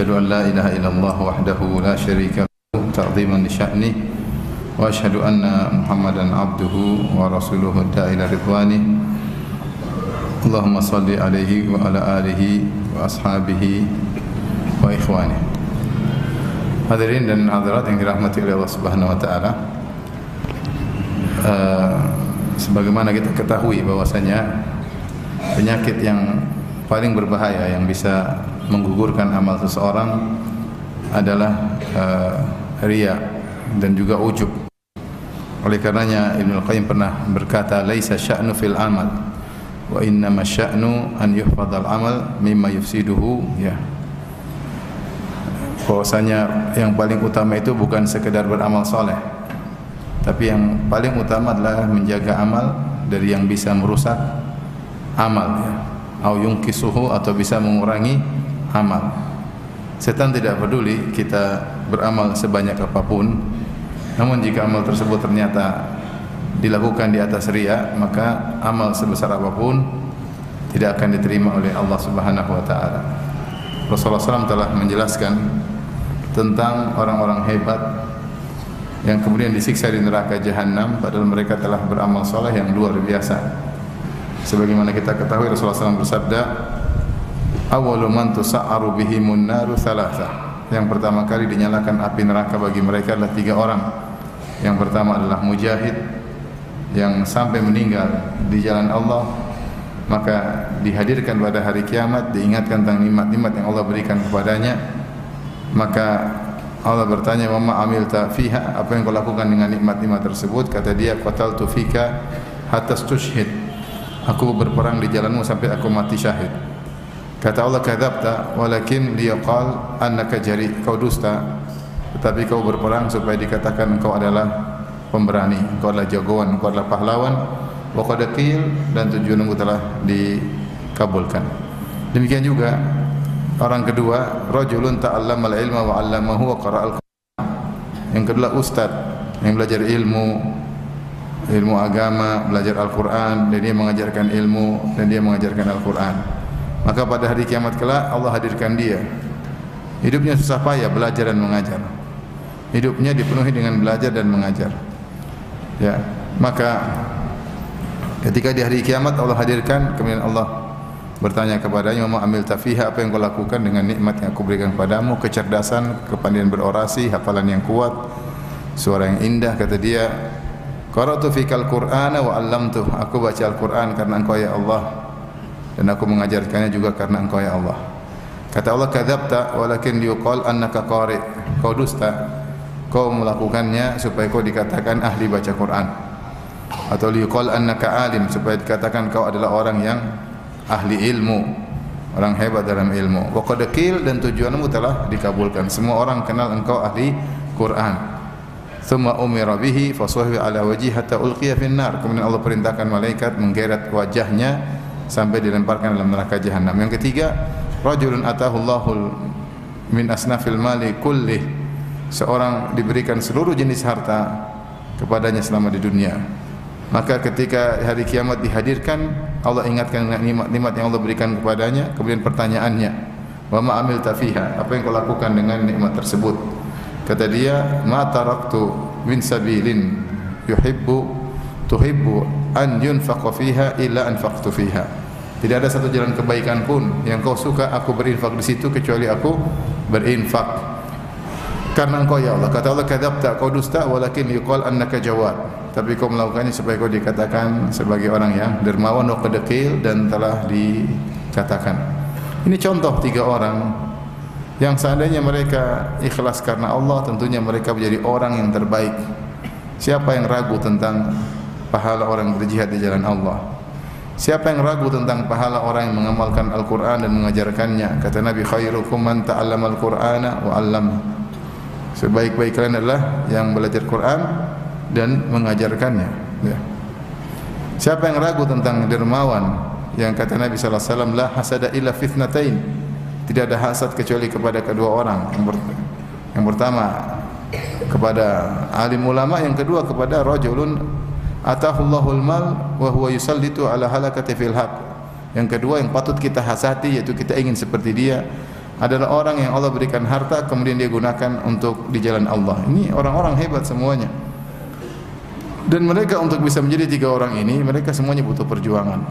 وأشهد أن لا إله إلا الله وحده لا شريك له تعظيما لشأنه وأشهد أن محمدا عبده ورسوله الداعي إلى رضوانه اللهم صل عليه وعلى آله وأصحابه وإخوانه Hadirin dan hadirat yang dirahmati oleh Allah Subhanahu wa taala. Eh, sebagaimana kita ketahui bahwasanya penyakit yang paling berbahaya yang bisa menggugurkan amal seseorang adalah uh, riya dan juga ujub. Oleh karenanya Ibnu Qayyim pernah berkata, "Laisa sya'nu fil amal, wa innama sya'nu an yuhfadhal amal mimma yufsiduhu." Ya bahwasanya yang paling utama itu bukan sekedar beramal soleh tapi yang paling utama adalah menjaga amal dari yang bisa merusak amal ya au yungkisuhu atau bisa mengurangi amal setan tidak peduli kita beramal sebanyak apapun namun jika amal tersebut ternyata dilakukan di atas ria maka amal sebesar apapun tidak akan diterima oleh Allah Subhanahu wa taala Rasulullah SAW telah menjelaskan tentang orang-orang hebat yang kemudian disiksa di neraka jahanam padahal mereka telah beramal soleh yang luar biasa. Sebagaimana kita ketahui Rasulullah SAW bersabda, "Awwalu man tusa'aru bihimun naru thalatha." Yang pertama kali dinyalakan api neraka bagi mereka adalah tiga orang. Yang pertama adalah mujahid yang sampai meninggal di jalan Allah maka dihadirkan pada hari kiamat diingatkan tentang nikmat-nikmat yang Allah berikan kepadanya. Maka Allah bertanya mama amilta fiha? Apa yang kau lakukan dengan nikmat-nikmat tersebut? Kata dia qataltu fika hatta tushhid aku berperang di jalanmu sampai aku mati syahid kata Allah kadzabta walakin liyaqal annaka jari kau dusta tetapi kau berperang supaya dikatakan kau adalah pemberani kau adalah jagoan kau adalah pahlawan wa qad dan tujuanmu telah dikabulkan demikian juga Orang kedua, rajulun ta'allama al-ilma wa 'allamahu wa qara'al Qur'an. Yang kedua ustaz yang belajar ilmu ilmu agama, belajar Al-Qur'an dan dia mengajarkan ilmu dan dia mengajarkan Al-Qur'an. Maka pada hari kiamat kelak Allah hadirkan dia. Hidupnya susah payah belajar dan mengajar. Hidupnya dipenuhi dengan belajar dan mengajar. Ya, maka ketika di hari kiamat Allah hadirkan kemudian Allah bertanya kepadanya Mama amil tafiha apa yang kau lakukan dengan nikmat yang aku berikan padamu kecerdasan kepandaian berorasi hafalan yang kuat suara yang indah kata dia qara'tu fikal qur'ana wa 'allamtuh aku baca Al-Qur'an karena engkau ya Allah dan aku mengajarkannya juga karena engkau ya Allah. Kata Allah kadzabta walakin yuqal annaka qari. Kau dusta. Kau melakukannya supaya kau dikatakan ahli baca Quran. Atau liqal annaka alim supaya dikatakan kau adalah orang yang ahli ilmu. Orang hebat dalam ilmu. Wa qad dan tujuanmu telah dikabulkan. Semua orang kenal engkau ahli Quran. Thumma umira bihi fasawhi ala wajhi hatta ulqiya fin nar. Kemudian Allah perintahkan malaikat menggeret wajahnya sampai dilemparkan dalam neraka jahanam yang ketiga rajulun atahu Allahul min asnafil mali kulli. Seorang diberikan seluruh jenis harta kepadanya selama di dunia. Maka ketika hari kiamat dihadirkan Allah ingatkan nikmat-nikmat yang Allah berikan kepadanya kemudian pertanyaannya wa ma amil tafiha apa yang kau lakukan dengan nikmat tersebut? Kata dia ma taraktu min sabilin yuhibbu tuhibbu an yunfaqa fiha illa anfaqtu fiha tidak ada satu jalan kebaikan pun yang kau suka aku berinfak di situ kecuali aku berinfak karena engkau ya Allah kata Allah kadzabta kau dusta walakin yuqal annaka jawad tapi kau melakukannya supaya kau dikatakan sebagai orang yang dermawan dan kedekil dan telah dikatakan. Ini contoh tiga orang yang seandainya mereka ikhlas karena Allah, tentunya mereka menjadi orang yang terbaik. Siapa yang ragu tentang pahala orang yang berjihad di jalan Allah? Siapa yang ragu tentang pahala orang yang mengamalkan Al-Quran dan mengajarkannya? Kata Nabi khairukum man ta'allama Al-Qur'ana wa 'allam. Sebaik-baik kalian adalah yang belajar Quran dan mengajarkannya. Ya. Siapa yang ragu tentang dermawan yang kata Nabi sallallahu alaihi wasallam la hasada illa fitnatain. Tidak ada hasad kecuali kepada kedua orang. Yang, yang pertama kepada alim ulama, yang kedua kepada rajulun atahullahul mal wa huwa yusallitu ala halakati fil haq. Yang kedua yang patut kita hasati yaitu kita ingin seperti dia adalah orang yang Allah berikan harta kemudian dia gunakan untuk di jalan Allah. Ini orang-orang hebat semuanya. Dan mereka untuk bisa menjadi tiga orang ini, mereka semuanya butuh perjuangan.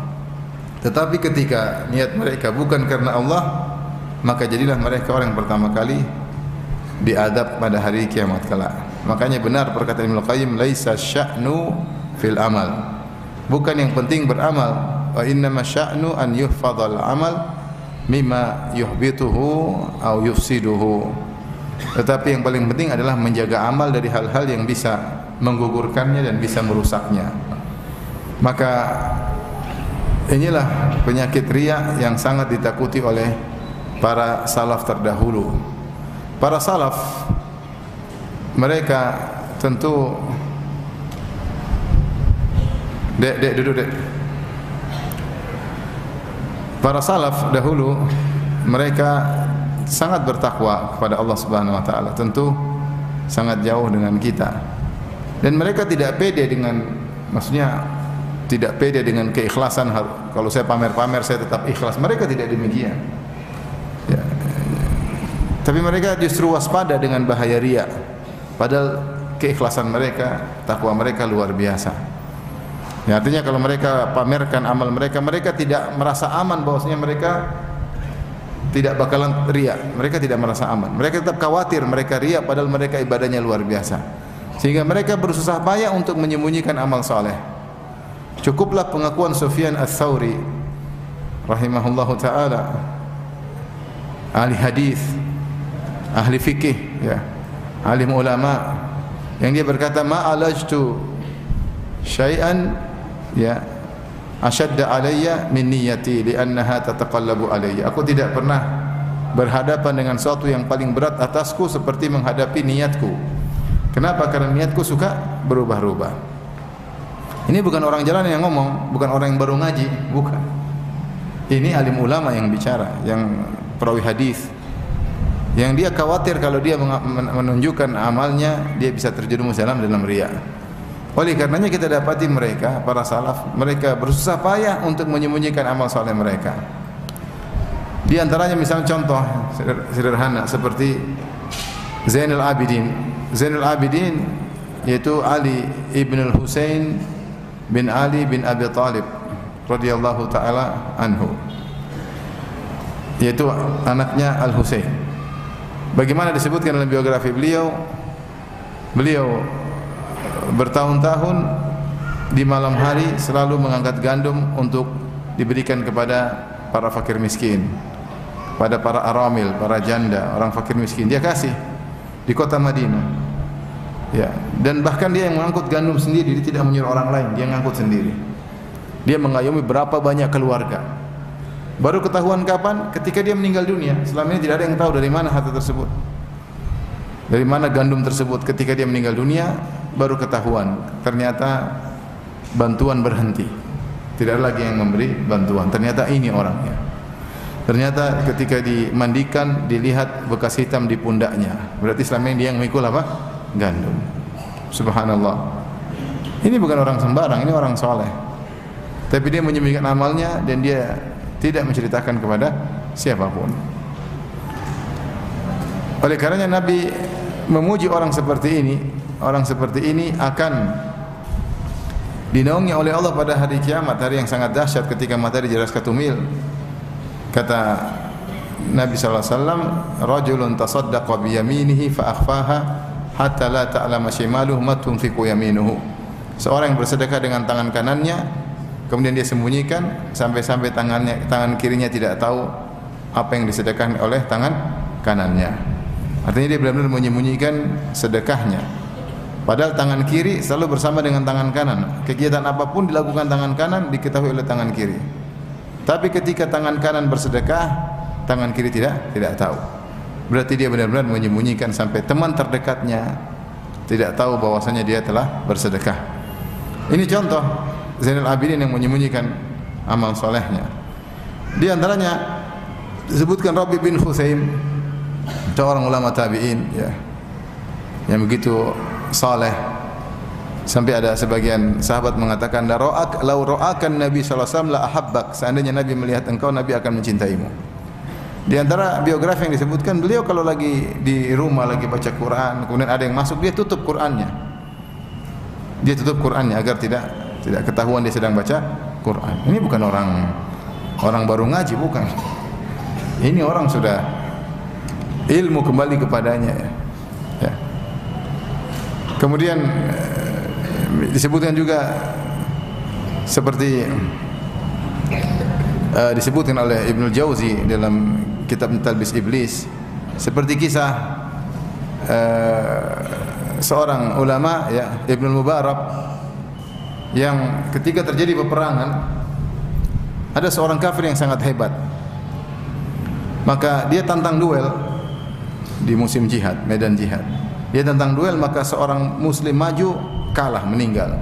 Tetapi ketika niat mereka bukan karena Allah, maka jadilah mereka orang yang pertama kali diadab pada hari kiamat kelak. Makanya benar perkataan Ibnu Qayyim, "Laisa sya'nu fil amal." Bukan yang penting beramal, wa innama sya'nu an yuhfadzal amal mimma yuhbituhu au yufsiduhu. Tetapi yang paling penting adalah menjaga amal dari hal-hal yang bisa menggugurkannya dan bisa merusaknya. Maka inilah penyakit riya yang sangat ditakuti oleh para salaf terdahulu. Para salaf mereka tentu Dek, dek, duduk, dek. Para salaf dahulu mereka sangat bertakwa kepada Allah Subhanahu wa taala. Tentu sangat jauh dengan kita. Dan mereka tidak pede dengan maksudnya tidak pede dengan keikhlasan kalau saya pamer-pamer saya tetap ikhlas. Mereka tidak demikian. Ya. Tapi mereka justru waspada dengan bahaya riya. Padahal keikhlasan mereka, takwa mereka luar biasa. Ya, artinya kalau mereka pamerkan amal mereka, mereka tidak merasa aman bahwasanya mereka tidak bakalan ria. Mereka tidak merasa aman. Mereka tetap khawatir mereka ria padahal mereka ibadahnya luar biasa. Sehingga mereka bersusah payah untuk menyembunyikan amal soleh. Cukuplah pengakuan Sufyan Ats-Tsauri rahimahullahu taala ahli hadis, ahli fikih ya, alim ulama yang dia berkata ma alajtu syai'an ya. Asyadda alayya min niyyati li'annaha tataqallabu alayya. Aku tidak pernah berhadapan dengan sesuatu yang paling berat atasku seperti menghadapi niatku. Kenapa? Karena niatku suka berubah-ubah. Ini bukan orang jalan yang ngomong bukan orang yang baru ngaji bukan. Ini alim ulama yang bicara yang perawi hadis. Yang dia khawatir kalau dia menunjukkan amalnya dia bisa terjerumus dalam dalam riya oleh karenanya kita dapati mereka para salaf mereka bersusah payah untuk menyembunyikan amal soleh mereka. Di antaranya misalnya contoh sederhana seperti Zainal Abidin. Zainal Abidin yaitu Ali ibn al Husain bin Ali bin Abi Talib radhiyallahu taala anhu. Yaitu anaknya Al Husain. Bagaimana disebutkan dalam biografi beliau? Beliau bertahun-tahun di malam hari selalu mengangkat gandum untuk diberikan kepada para fakir miskin, pada para aramil, para janda, orang fakir miskin. Dia kasih di kota Madinah. Ya, dan bahkan dia yang mengangkut gandum sendiri, dia tidak menyuruh orang lain, dia mengangkut sendiri. Dia mengayomi berapa banyak keluarga. Baru ketahuan kapan? Ketika dia meninggal dunia. Selama ini tidak ada yang tahu dari mana harta tersebut. Dari mana gandum tersebut ketika dia meninggal dunia baru ketahuan ternyata bantuan berhenti. Tidak ada lagi yang memberi bantuan. Ternyata ini orangnya. Ternyata ketika dimandikan dilihat bekas hitam di pundaknya. Berarti selama ini dia yang memikul apa? Gandum. Subhanallah. Ini bukan orang sembarang, ini orang soleh. Tapi dia menyembunyikan amalnya dan dia tidak menceritakan kepada siapa pun. Oleh karenanya Nabi memuji orang seperti ini, orang seperti ini akan dinaungi oleh Allah pada hari kiamat, hari yang sangat dahsyat ketika matahari jelas ketumil. Kata Nabi wasallam, "Rajulun tasaddaqa bi yaminihi fa akhfaha hatta la ta'lama shimaluhu ma yaminuhu." Seorang yang bersedekah dengan tangan kanannya, kemudian dia sembunyikan sampai-sampai tangannya tangan kirinya tidak tahu apa yang disedekahkan oleh tangan kanannya. Artinya dia benar-benar menyembunyikan sedekahnya. Padahal tangan kiri selalu bersama dengan tangan kanan. Kegiatan apa pun dilakukan tangan kanan diketahui oleh tangan kiri. Tapi ketika tangan kanan bersedekah, tangan kiri tidak tidak tahu. Berarti dia benar-benar menyembunyikan sampai teman terdekatnya tidak tahu bahwasanya dia telah bersedekah. Ini contoh Zainal Abidin yang menyembunyikan amal solehnya. Di antaranya disebutkan Rabi bin Husaim seorang ulama tabi'in ya yang begitu saleh sampai ada sebagian sahabat mengatakan la ra'ak law ra'akan nabi sallallahu alaihi wasallam la ahabbak seandainya nabi melihat engkau nabi akan mencintaimu Di antara biografi yang disebutkan beliau kalau lagi di rumah lagi baca Quran, kemudian ada yang masuk dia tutup Qurannya. Dia tutup Qurannya agar tidak tidak ketahuan dia sedang baca Quran. Ini bukan orang orang baru ngaji bukan. Ini orang sudah ilmu kembali kepadanya ya. ya. Kemudian eh, disebutkan juga seperti uh, disebutkan oleh Ibnu Jauzi dalam kitab Talbis Iblis seperti kisah uh, seorang ulama ya Ibnu Mubarak yang ketika terjadi peperangan ada seorang kafir yang sangat hebat. Maka dia tantang duel di musim jihad medan jihad dia tantang duel maka seorang muslim maju kalah meninggal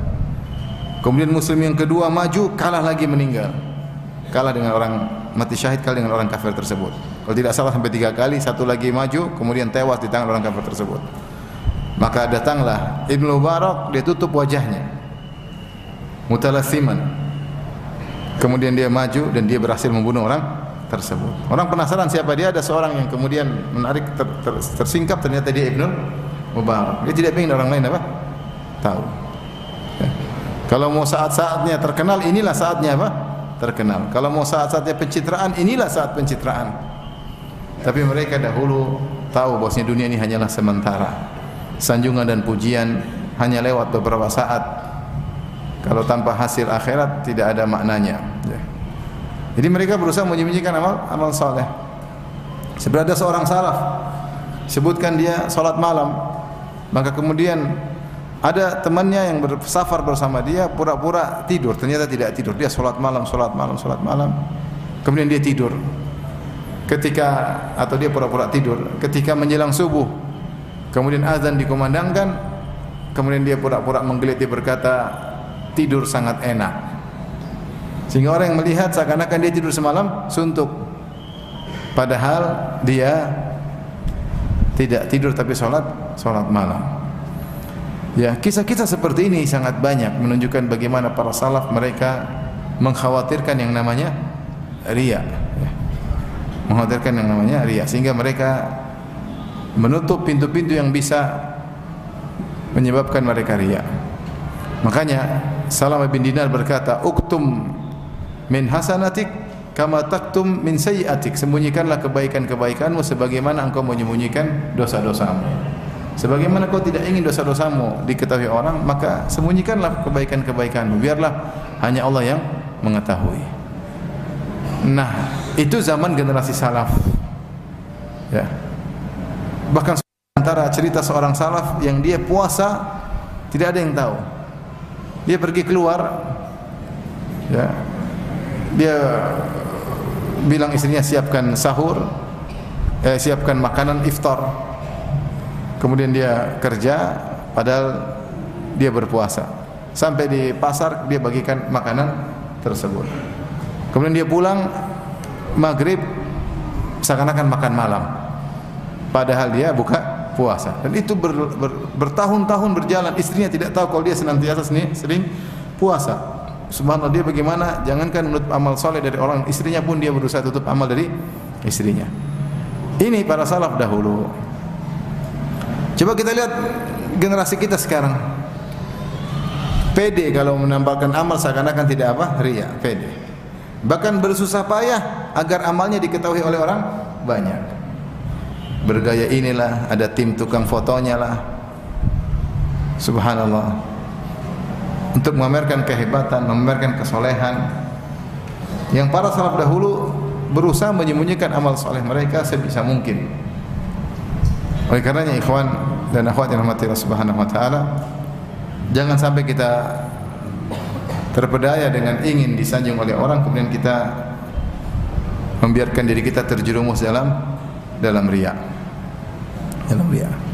kemudian muslim yang kedua maju kalah lagi meninggal kalah dengan orang mati syahid kalah dengan orang kafir tersebut. Kalau tidak salah sampai tiga kali, satu lagi maju, kemudian tewas di tangan orang kafir tersebut. Maka datanglah Ibnu Mubarak, dia tutup wajahnya. Mutalassiman. Kemudian dia maju dan dia berhasil membunuh orang tersebut. Orang penasaran siapa dia, ada seorang yang kemudian menarik ter, ter, tersingkap ternyata dia Ibnu Mubarak. Dia tidak ingin orang lain apa? Tahu. Ya. Kalau mau saat-saatnya terkenal, inilah saatnya apa? terkenal. Kalau mau saat-saatnya pencitraan, inilah saat pencitraan. Tapi mereka dahulu tahu bahwasanya dunia ini hanyalah sementara. Sanjungan dan pujian hanya lewat beberapa saat. Kalau tanpa hasil akhirat tidak ada maknanya. Ya. Jadi mereka berusaha menyembunyikan amal amal saleh. Sebenarnya ada seorang salaf sebutkan dia salat malam, maka kemudian ada temannya yang bersafar bersama dia pura-pura tidur, ternyata tidak tidur. Dia sholat malam, sholat malam, sholat malam. Kemudian dia tidur. Ketika atau dia pura-pura tidur, ketika menjelang subuh, kemudian azan dikumandangkan, kemudian dia pura-pura menggeliat dia berkata tidur sangat enak. Sehingga orang yang melihat seakan-akan dia tidur semalam suntuk. Padahal dia tidak tidur tapi sholat sholat malam. Ya, kisah-kisah seperti ini sangat banyak menunjukkan bagaimana para salaf mereka mengkhawatirkan yang namanya ria. Ya. Mengkhawatirkan yang namanya ria sehingga mereka menutup pintu-pintu yang bisa menyebabkan mereka ria. Makanya Salam bin Dinar berkata, "Uktum min hasanatik kama taktum min sayyiatik." Sembunyikanlah kebaikan-kebaikanmu sebagaimana engkau menyembunyikan dosa-dosamu. Sebagaimana kau tidak ingin dosa-dosamu diketahui orang, maka sembunyikanlah kebaikan-kebaikanmu. Biarlah hanya Allah yang mengetahui. Nah, itu zaman generasi salaf. Ya. Bahkan antara cerita seorang salaf yang dia puasa tidak ada yang tahu. Dia pergi keluar ya. Dia bilang istrinya siapkan sahur, eh, siapkan makanan iftar. Kemudian dia kerja padahal dia berpuasa. Sampai di pasar dia bagikan makanan tersebut. Kemudian dia pulang maghrib seakan-akan makan malam. Padahal dia buka puasa. Dan itu ber, ber, bertahun-tahun berjalan. Istrinya tidak tahu kalau dia senantiasa sering, sering puasa subhanallah dia bagaimana jangankan menutup amal soleh dari orang istrinya pun dia berusaha tutup amal dari istrinya ini para salaf dahulu Coba kita lihat generasi kita sekarang. PD kalau menampakkan amal seakan-akan tidak apa? Ria, PD. Bahkan bersusah payah agar amalnya diketahui oleh orang banyak. Bergaya inilah, ada tim tukang fotonya lah. Subhanallah. Untuk memamerkan kehebatan, memamerkan kesolehan. Yang para salaf dahulu berusaha menyembunyikan amal soleh mereka sebisa mungkin. Oleh karenanya ikhwan dan akhwat yang rahmati Allah Subhanahu wa taala, jangan sampai kita terpedaya dengan ingin disanjung oleh orang kemudian kita membiarkan diri kita terjerumus dalam dalam riya. Dalam riya.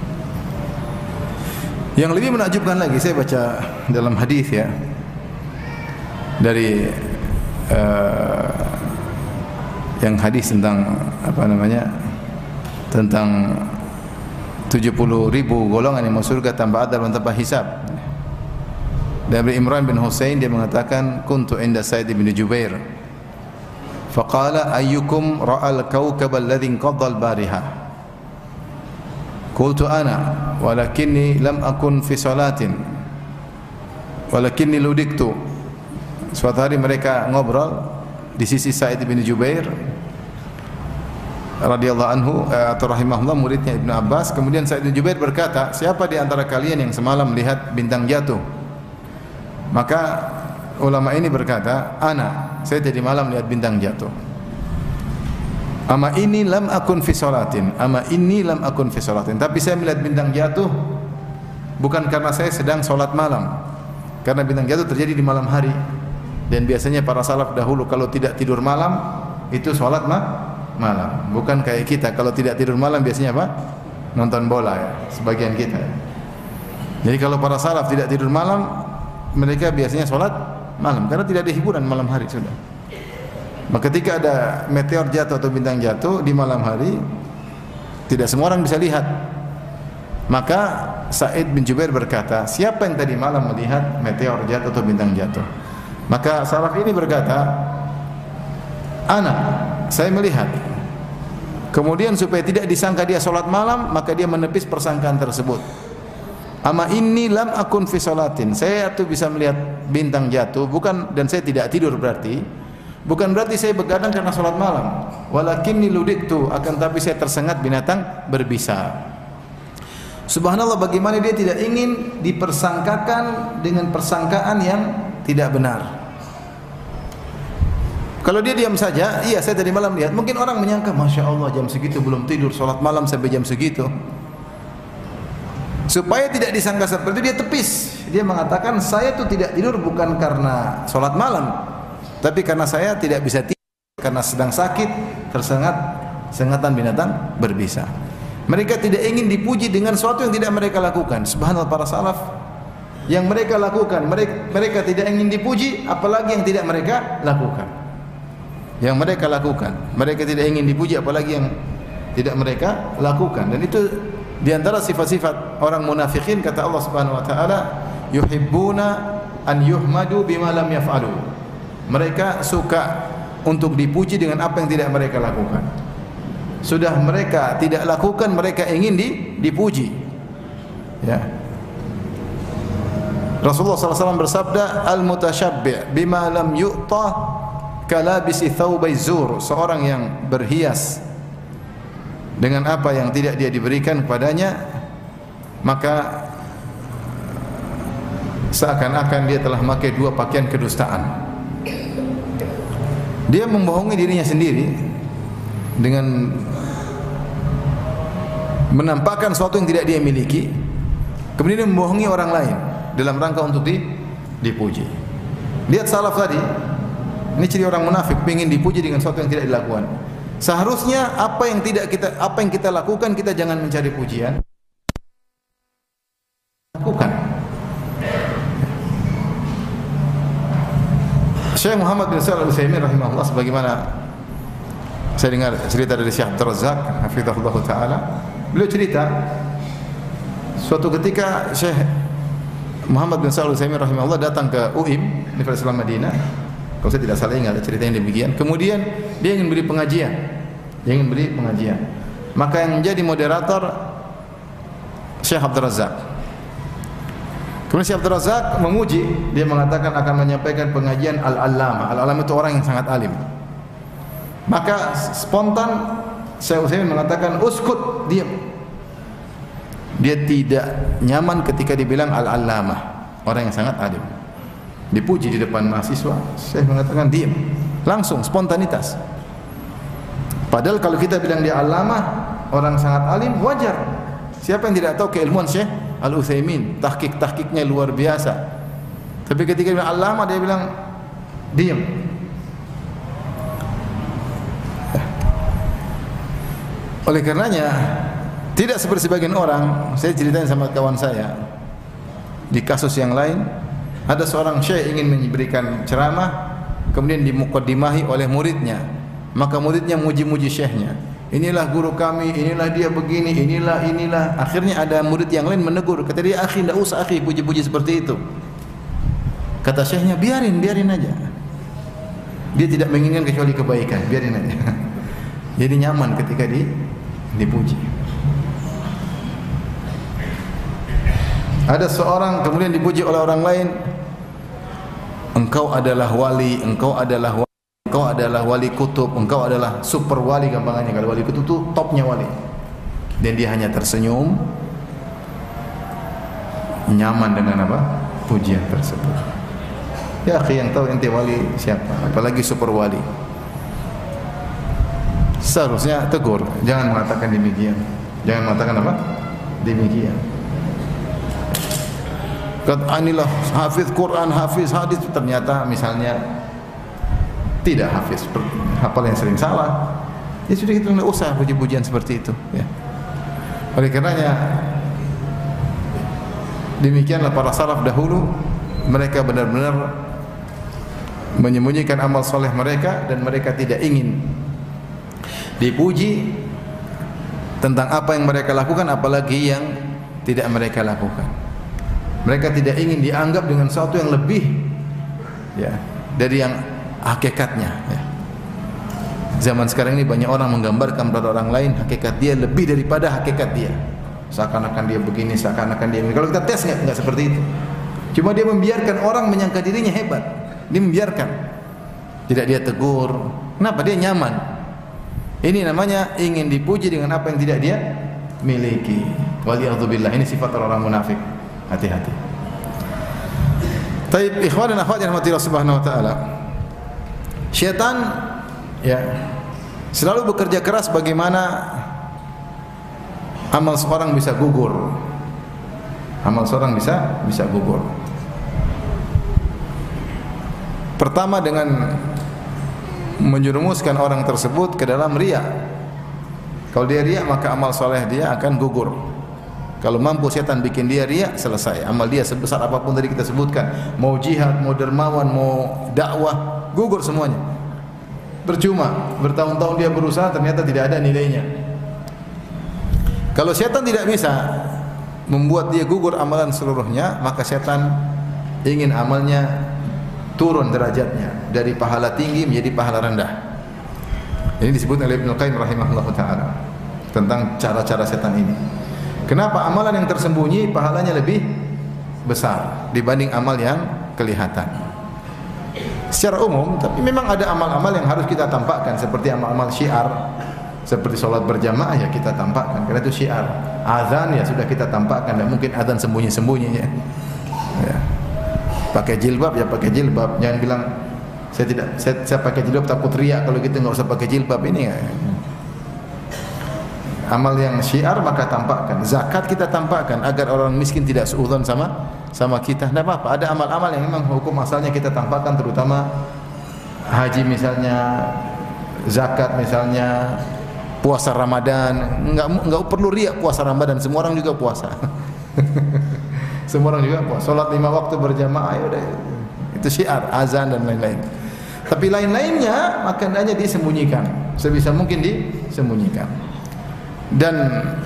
Yang lebih menakjubkan lagi saya baca dalam hadis ya dari uh, yang hadis tentang apa namanya tentang 70 ribu golongan yang masuk surga tanpa adab dan tanpa hisab. Dari Imran bin Hussein dia mengatakan kuntu inda Said bin Jubair faqala ayyukum ra'al kawkab alladhi inqadha al-bariha qultu ana walakinni lam akun fi salatin. Walakinni ludiktu. Suatu hari mereka ngobrol di sisi Sa'id bin Jubair radhiyallahu anhu eh, atau rahimahullah muridnya Ibnu Abbas. Kemudian Sa'id bin Jubair berkata siapa di antara kalian yang semalam melihat bintang jatuh? Maka ulama ini berkata ana saya tadi malam lihat bintang jatuh ama ini lam akun fi salatin ama ini lam akun fi salatin tapi saya melihat bintang jatuh bukan karena saya sedang salat malam karena bintang jatuh terjadi di malam hari dan biasanya para salaf dahulu kalau tidak tidur malam itu salat mah malam. Bukan kayak kita kalau tidak tidur malam biasanya apa? Nonton bola ya, sebagian kita. Jadi kalau para salaf tidak tidur malam, mereka biasanya sholat malam karena tidak ada hiburan malam hari sudah. Maka ketika ada meteor jatuh atau bintang jatuh di malam hari, tidak semua orang bisa lihat. Maka Said bin Jubair berkata, siapa yang tadi malam melihat meteor jatuh atau bintang jatuh? Maka salaf ini berkata, anak saya melihat kemudian supaya tidak disangka dia solat malam maka dia menepis persangkaan tersebut ama ini lam akun fi solatin saya tuh bisa melihat bintang jatuh bukan dan saya tidak tidur berarti bukan berarti saya begadang karena solat malam walakinni ludiktu akan tapi saya tersengat binatang berbisa Subhanallah bagaimana dia tidak ingin dipersangkakan dengan persangkaan yang tidak benar. Kalau dia diam saja, iya saya tadi malam lihat. Mungkin orang menyangka, masya Allah jam segitu belum tidur, sholat malam sampai jam segitu. Supaya tidak disangka seperti itu dia tepis. Dia mengatakan saya itu tidak tidur bukan karena sholat malam, tapi karena saya tidak bisa tidur karena sedang sakit, tersengat sengatan binatang berbisa. Mereka tidak ingin dipuji dengan sesuatu yang tidak mereka lakukan. Subhanallah para salaf yang mereka lakukan, mereka, mereka tidak ingin dipuji, apalagi yang tidak mereka lakukan yang mereka lakukan. Mereka tidak ingin dipuji apalagi yang tidak mereka lakukan. Dan itu di antara sifat-sifat orang munafikin kata Allah Subhanahu wa taala, yuhibbuna an yuhmadu bima lam yaf'alu. Mereka suka untuk dipuji dengan apa yang tidak mereka lakukan. Sudah mereka tidak lakukan, mereka ingin di, dipuji. Ya. Rasulullah SAW bersabda, Al-mutashabbi' bima lam yu'ta kalabisi thawbai zur seorang yang berhias dengan apa yang tidak dia diberikan kepadanya maka seakan-akan dia telah memakai dua pakaian kedustaan dia membohongi dirinya sendiri dengan menampakkan sesuatu yang tidak dia miliki kemudian dia membohongi orang lain dalam rangka untuk dipuji lihat salaf tadi ini ciri orang munafik, ingin dipuji dengan sesuatu yang tidak dilakukan. Seharusnya apa yang tidak kita apa yang kita lakukan kita jangan mencari pujian. Syekh Muhammad bin Shalih Al-Utsaimin rahimahullah sebagaimana saya dengar cerita dari Syekh Abdul Razak hafizahullah taala beliau cerita suatu ketika Syekh Muhammad bin Shalih Al-Utsaimin rahimahullah datang ke UIM Universitas Islam Madinah kalau saya tidak salah ingat cerita yang demikian. Kemudian dia ingin beri pengajian. Dia ingin beri pengajian. Maka yang menjadi moderator Syekh Abdul Razak. Kemudian Syekh Abdul Razak memuji, dia mengatakan akan menyampaikan pengajian al-allama. Al-allama itu orang yang sangat alim. Maka spontan Syekh Utsaimin mengatakan uskut, diam. Dia tidak nyaman ketika dibilang al-allama, orang yang sangat alim. Dipuji di depan mahasiswa. Saya mengatakan diam. Langsung spontanitas. Padahal kalau kita bilang dia alama orang sangat alim wajar. Siapa yang tidak tahu keilmuan Syekh Al Utsaimin tahqiq tahqiqnya luar biasa. Tapi ketika dia alama dia bilang diam oleh karenanya tidak seperti sebagian orang saya ceritain sama kawan saya di kasus yang lain ada seorang syekh ingin memberikan ceramah kemudian dimukadimahi oleh muridnya. Maka muridnya muji-muji syekhnya inilah guru kami inilah dia begini inilah inilah akhirnya ada murid yang lain menegur kata dia akhi tidak usah akhi puji-puji seperti itu kata syekhnya biarin biarin aja Dia tidak menginginkan kecuali kebaikan. Biarin aja. Jadi nyaman ketika di dipuji. Ada seorang kemudian dipuji oleh orang lain. Engkau adalah wali, engkau adalah wali, engkau adalah wali kutub, engkau adalah super wali gampangannya. Kalau wali kutub itu topnya wali. Dan dia hanya tersenyum, nyaman dengan apa? Pujian tersebut. Ya, akhi yang tahu ente wali siapa? Apalagi super wali. Seharusnya tegur, jangan mengatakan demikian. Jangan mengatakan apa? Demikian. Kata anilah hafiz Quran, hafiz hadis ternyata misalnya tidak hafiz, hafal yang sering salah. Ya sudah kita tidak usah puji-pujian seperti itu. Ya. Oleh karenanya demikianlah para salaf dahulu mereka benar-benar menyembunyikan amal soleh mereka dan mereka tidak ingin dipuji tentang apa yang mereka lakukan apalagi yang tidak mereka lakukan. Mereka tidak ingin dianggap dengan sesuatu yang lebih ya dari yang hakikatnya ya. Zaman sekarang ini banyak orang menggambarkan pada orang lain hakikat dia lebih daripada hakikat dia. Seakan-akan dia begini, seakan-akan dia begini. Kalau kita tes enggak, enggak seperti itu. Cuma dia membiarkan orang menyangka dirinya hebat. Dia membiarkan. Tidak dia tegur. Kenapa? Dia nyaman. Ini namanya ingin dipuji dengan apa yang tidak dia miliki. Waliyadzubillah. Ini sifat orang munafik. Hati-hati. Taib ikhwan dan akhwat yang rahmati Allah Subhanahu wa taala. Syaitan ya selalu bekerja keras bagaimana amal seorang bisa gugur. Amal seorang bisa bisa gugur. Pertama dengan menjerumuskan orang tersebut ke dalam ria. Kalau dia ria maka amal soleh dia akan gugur. Kalau mampu setan bikin dia riak, selesai. Amal dia sebesar apa pun tadi kita sebutkan, mau jihad, mau dermawan, mau dakwah, gugur semuanya. Percuma, bertahun-tahun dia berusaha ternyata tidak ada nilainya. Kalau setan tidak bisa membuat dia gugur amalan seluruhnya, maka setan ingin amalnya turun derajatnya dari pahala tinggi menjadi pahala rendah. Ini disebut oleh Ibnu Qayyim rahimahullah taala tentang cara-cara setan ini. Kenapa amalan yang tersembunyi pahalanya lebih besar dibanding amal yang kelihatan? Secara umum, tapi memang ada amal-amal yang harus kita tampakkan seperti amal-amal syiar, seperti sholat berjamaah ya kita tampakkan karena itu syiar. Azan ya sudah kita tampakkan, dan mungkin azan sembunyi-sembunyi ya. ya. Pakai jilbab ya pakai jilbab, jangan bilang saya tidak saya, saya pakai jilbab takut riak kalau gitu nggak usah pakai jilbab ini ya amal yang syiar maka tampakkan zakat kita tampakkan agar orang miskin tidak seudon sama sama kita. Tidak apa-apa ada amal-amal yang memang hukum asalnya kita tampakkan terutama haji misalnya zakat misalnya puasa Ramadan. Enggak enggak perlu riak puasa Ramadan semua orang juga puasa. Semua orang juga puasa. Salat lima waktu berjamaah ya udah. Itu syiar azan dan lain-lain. Tapi lain-lainnya maka hendaknya disembunyikan. Sebisa mungkin disembunyikan dan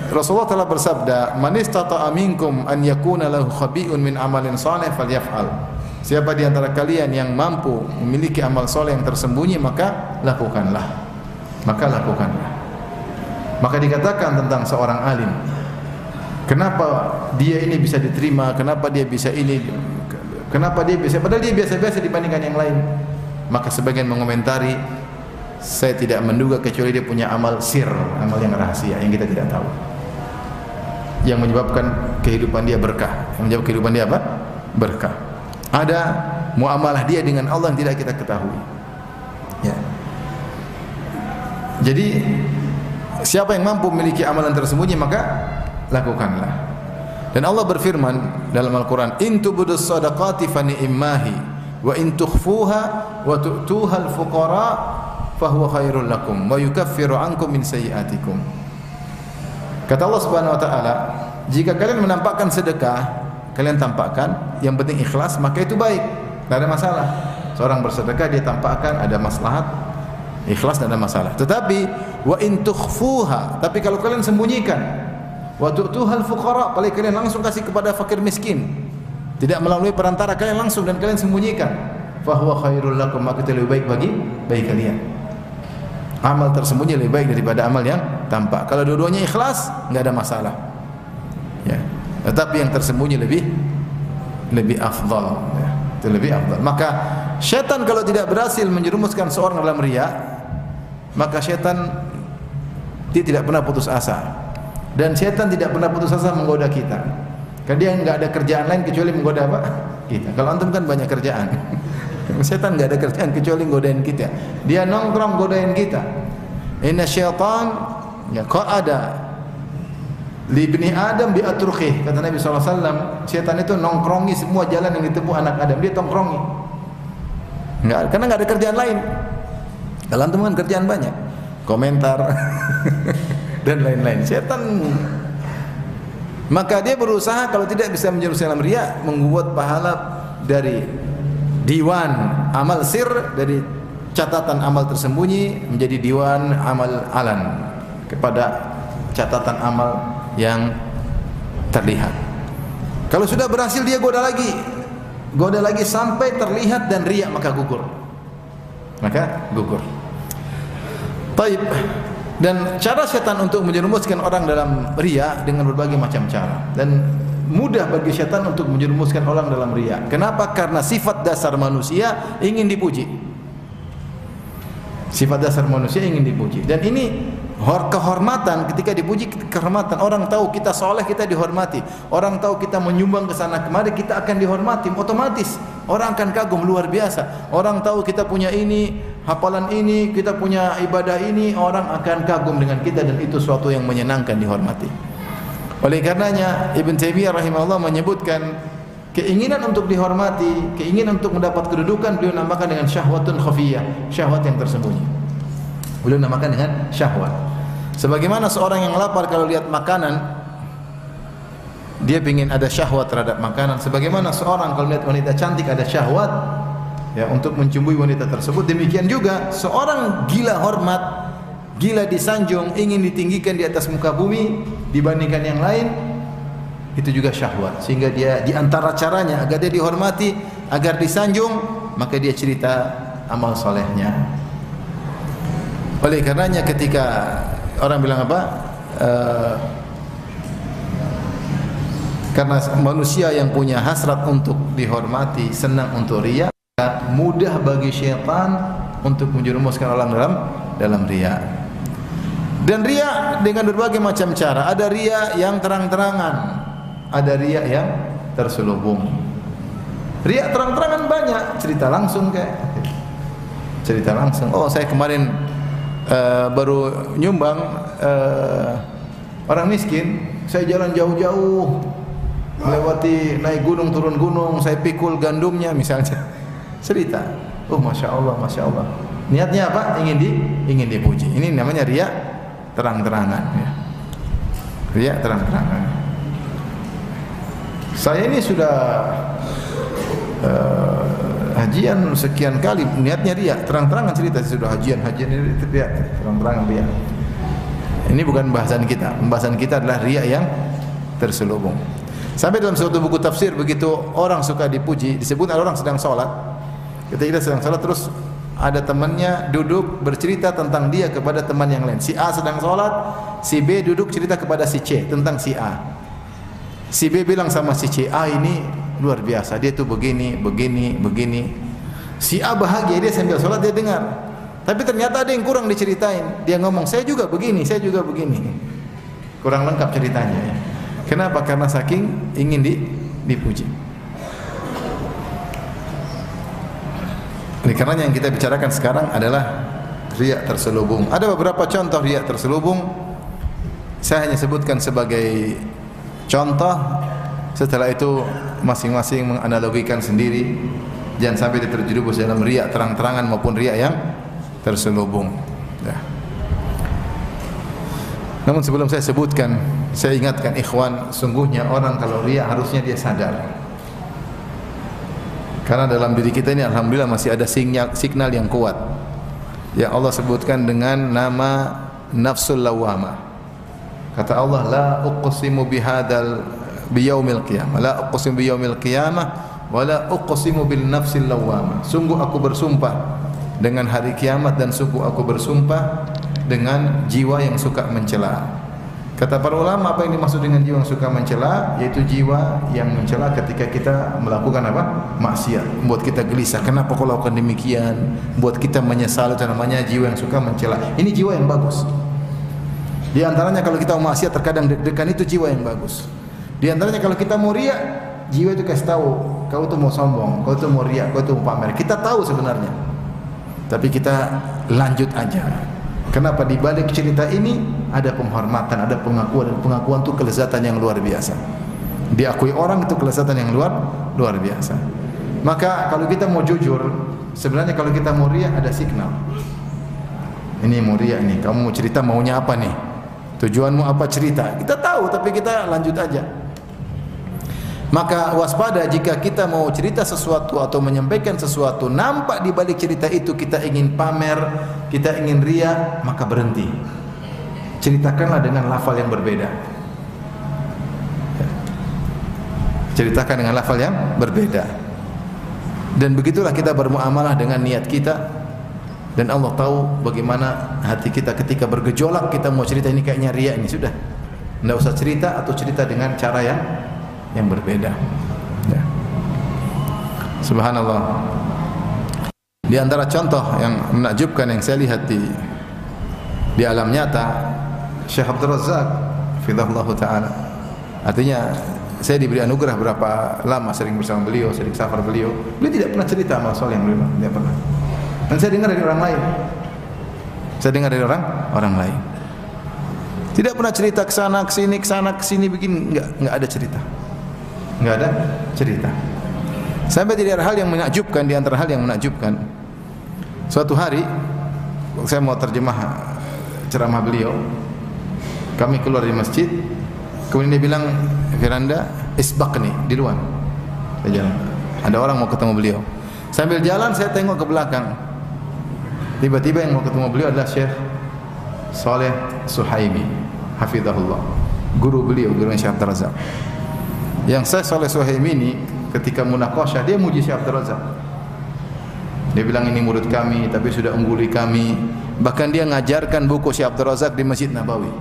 Rasulullah telah bersabda, "Man istata'a minkum an yakuna lahu khabi'un min amalin salih falyaf'al." Siapa di antara kalian yang mampu memiliki amal soleh yang tersembunyi maka lakukanlah. Maka lakukanlah. Maka dikatakan tentang seorang alim. Kenapa dia ini bisa diterima? Kenapa dia bisa ini? Kenapa dia bisa? Padahal dia biasa-biasa dibandingkan yang lain. Maka sebagian mengomentari saya tidak menduga kecuali dia punya amal sir, amal yang rahasia yang kita tidak tahu. Yang menyebabkan kehidupan dia berkah. Yang menyebabkan kehidupan dia apa? Berkah. Ada muamalah dia dengan Allah yang tidak kita ketahui. Ya. Jadi siapa yang mampu memiliki amalan tersembunyi maka lakukanlah. Dan Allah berfirman dalam Al-Qur'an, "In tubudus sadaqati fa ni'mahi wa in tukhfuha wa tu'tuha al-fuqara fahuwa khairul lakum wa yukaffiru ankum min sayyi'atikum. Kata Allah Subhanahu wa taala, jika kalian menampakkan sedekah, kalian tampakkan, yang penting ikhlas, maka itu baik. Tidak ada masalah. Seorang bersedekah dia tampakkan ada maslahat, ikhlas tidak ada masalah. Tetapi wa in tukhfuha, tapi kalau kalian sembunyikan, wa tu'tuhal fuqara, paling kalian langsung kasih kepada fakir miskin. Tidak melalui perantara kalian langsung dan kalian sembunyikan. fahuwa khairul lakum maka itu lebih baik bagi bagi kalian. Amal tersembunyi lebih baik daripada amal yang tampak. Kalau dua-duanya ikhlas, enggak ada masalah. Ya. Tetapi yang tersembunyi lebih lebih afdal. Ya. Itu lebih afdal. Maka syaitan kalau tidak berhasil menjerumuskan seorang dalam riya, maka syaitan dia tidak pernah putus asa. Dan syaitan tidak pernah putus asa menggoda kita. Karena dia enggak ada kerjaan lain kecuali menggoda apa? Kita. Kalau antum kan banyak kerjaan. Setan enggak ada kerjaan kecuali godain kita. Dia nongkrong godain kita. Inna syaitan ya ada? Li ibni Adam bi atrukhi kata Nabi SAW setan itu nongkrongi semua jalan yang ditempuh anak Adam. Dia tongkrongi. Enggak karena enggak ada kerjaan lain. Kalau antum kerjaan banyak. Komentar dan lain-lain. Setan. Maka dia berusaha kalau tidak bisa menjerumuskan dalam riya membuat pahala dari diwan amal sir dari catatan amal tersembunyi menjadi diwan amal alan kepada catatan amal yang terlihat. Kalau sudah berhasil dia goda lagi, goda lagi sampai terlihat dan riak maka gugur. Maka gugur. Taib. Dan cara setan untuk menjerumuskan orang dalam riya dengan berbagai macam cara. Dan mudah bagi syaitan untuk menjerumuskan orang dalam riya. Kenapa? Karena sifat dasar manusia ingin dipuji. Sifat dasar manusia ingin dipuji. Dan ini kehormatan ketika dipuji kehormatan orang tahu kita soleh kita dihormati orang tahu kita menyumbang ke sana kemari kita akan dihormati otomatis orang akan kagum luar biasa orang tahu kita punya ini hafalan ini kita punya ibadah ini orang akan kagum dengan kita dan itu suatu yang menyenangkan dihormati oleh karenanya Ibn Taimiyah rahimahullah menyebutkan keinginan untuk dihormati, keinginan untuk mendapat kedudukan beliau namakan dengan syahwatun khafiyah, syahwat yang tersembunyi. Beliau namakan dengan syahwat. Sebagaimana seorang yang lapar kalau lihat makanan dia ingin ada syahwat terhadap makanan. Sebagaimana seorang kalau lihat wanita cantik ada syahwat ya untuk mencumbui wanita tersebut. Demikian juga seorang gila hormat gila disanjung, ingin ditinggikan di atas muka bumi dibandingkan yang lain, itu juga syahwat. Sehingga dia di antara caranya agar dia dihormati, agar disanjung, maka dia cerita amal solehnya. Oleh karenanya ketika orang bilang apa? Uh, karena manusia yang punya hasrat untuk dihormati, senang untuk riya, mudah bagi syaitan untuk menjerumuskan orang dalam dalam riya. Dan ria dengan berbagai macam cara. Ada ria yang terang-terangan, ada ria yang terselubung. Ria terang-terangan banyak, cerita langsung kayak cerita langsung. Oh, saya kemarin uh, baru nyumbang uh, orang miskin, saya jalan jauh-jauh melewati naik gunung turun gunung, saya pikul gandumnya misalnya. Cerita. Oh, masya Allah, masya Allah. Niatnya apa? Ingin di ingin dipuji. Ini namanya ria terang-terangan ya. Terang-terangan. Saya ini sudah uh, hajian sekian kali niatnya dia terang-terangan cerita sudah hajian hajian ini dia terang-terangan dia. Ini bukan bahasan kita. Pembahasan kita adalah riya yang terselubung. Sampai dalam suatu buku tafsir begitu orang suka dipuji, disebut orang sedang sholat. Ketika kita sedang sholat terus ada temannya duduk bercerita tentang dia kepada teman yang lain. Si A sedang sholat, si B duduk cerita kepada si C tentang si A. Si B bilang sama si C, A ini luar biasa, dia tuh begini, begini, begini. Si A bahagia, dia sambil sholat dia dengar. Tapi ternyata ada yang kurang diceritain. Dia ngomong, saya juga begini, saya juga begini. Kurang lengkap ceritanya. Kenapa? Karena saking ingin di, dipuji. Ini karena yang kita bicarakan sekarang adalah riak terselubung. Ada beberapa contoh riak terselubung. Saya hanya sebutkan sebagai contoh. Setelah itu masing-masing menganalogikan sendiri. Jangan sampai terjerumus dalam riak terang-terangan maupun riak yang terselubung. Ya. Namun sebelum saya sebutkan, saya ingatkan ikhwan, sungguhnya orang kalau riak harusnya dia sadar. Karena dalam diri kita ini alhamdulillah masih ada sinyal, signal yang kuat. Yang Allah sebutkan dengan nama nafsul lawamah. Kata Allah la uqsimu bihadzal biyaumil qiyamah. La uqsimu biyaumil qiyamah wala uqsimu bil nafsil lawwamah. Sungguh aku bersumpah dengan hari kiamat dan sungguh aku bersumpah dengan jiwa yang suka mencela. Kata para ulama apa yang dimaksud dengan jiwa yang suka mencela yaitu jiwa yang mencela ketika kita melakukan apa? maksiat, membuat kita gelisah. Kenapa kau lakukan demikian? Buat kita menyesal itu namanya jiwa yang suka mencela. Ini jiwa yang bagus. Di antaranya kalau kita mau maksiat terkadang deg-degan itu jiwa yang bagus. Di antaranya kalau kita mau riak, jiwa itu kasih tahu, kau itu mau sombong, kau itu mau riak, kau itu mau pamer. Kita tahu sebenarnya. Tapi kita lanjut aja. Kenapa di balik cerita ini ada penghormatan, ada pengakuan dan pengakuan itu kelezatan yang luar biasa. Diakui orang itu kelezatan yang luar luar biasa. Maka kalau kita mau jujur, sebenarnya kalau kita mau riak ada signal. Ini mau riak nih, kamu mau cerita maunya apa nih? Tujuanmu apa cerita? Kita tahu tapi kita lanjut aja. Maka waspada jika kita mau cerita sesuatu atau menyampaikan sesuatu nampak di balik cerita itu kita ingin pamer, kita ingin ria, maka berhenti. Ceritakanlah dengan lafal yang berbeda. Ceritakan dengan lafal yang berbeda. Dan begitulah kita bermuamalah dengan niat kita dan Allah tahu bagaimana hati kita ketika bergejolak kita mau cerita ini kayaknya ria ini sudah. Tidak usah cerita atau cerita dengan cara yang yang berbeda. Ya. Subhanallah. Di antara contoh yang menakjubkan yang saya lihat di di alam nyata Syekh Abdul Razak fidahullah taala. Artinya saya diberi anugerah berapa lama sering bersama beliau, sering safar beliau. Beliau tidak pernah cerita masalah yang beliau tidak pernah. Dan saya dengar dari orang lain. Saya dengar dari orang orang lain. Tidak pernah cerita ke sana ke sini ke sana ke sini begini enggak enggak ada cerita nggak ada cerita. Sampai tidak ada hal yang menakjubkan di antara hal yang menakjubkan. Suatu hari saya mau terjemah ceramah beliau. Kami keluar di masjid, kemudian dia bilang, "Firanda, isbaqni di luar." Saya jalan. Ada orang mau ketemu beliau. Sambil jalan saya tengok ke belakang. Tiba-tiba yang mau ketemu beliau adalah Syekh Saleh Suhaimi, hafizahullah. Guru beliau, guru Syekh Abdul Razak. Yang saya Saleh Suhaim ini ketika munakashah dia muji Syekh Abdul Razak. Dia bilang ini murid kami tapi sudah ungguli kami. Bahkan dia ngajarkan buku Syekh Abdul Razak di Masjid Nabawi.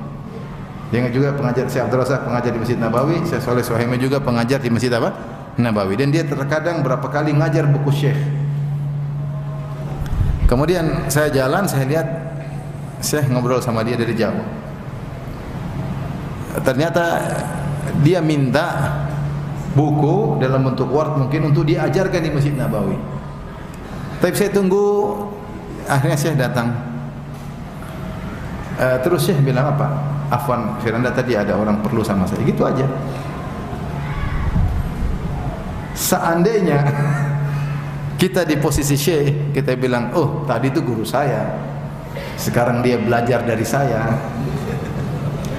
Dia juga pengajar Syekh Abdul Razak pengajar di Masjid Nabawi, Syekh Saleh Suhaim juga pengajar di Masjid apa? Nabawi. Dan dia terkadang berapa kali ngajar buku Syekh. Kemudian saya jalan, saya lihat Syekh ngobrol sama dia dari jauh. Ternyata dia minta buku dalam bentuk word mungkin untuk diajarkan di Masjid Nabawi. Tapi saya tunggu akhirnya Syekh datang. Uh, terus Syekh bilang apa? Afwan Firanda tadi ada orang perlu sama saya. Gitu aja. Seandainya kita di posisi Syekh, kita bilang, "Oh, tadi itu guru saya. Sekarang dia belajar dari saya."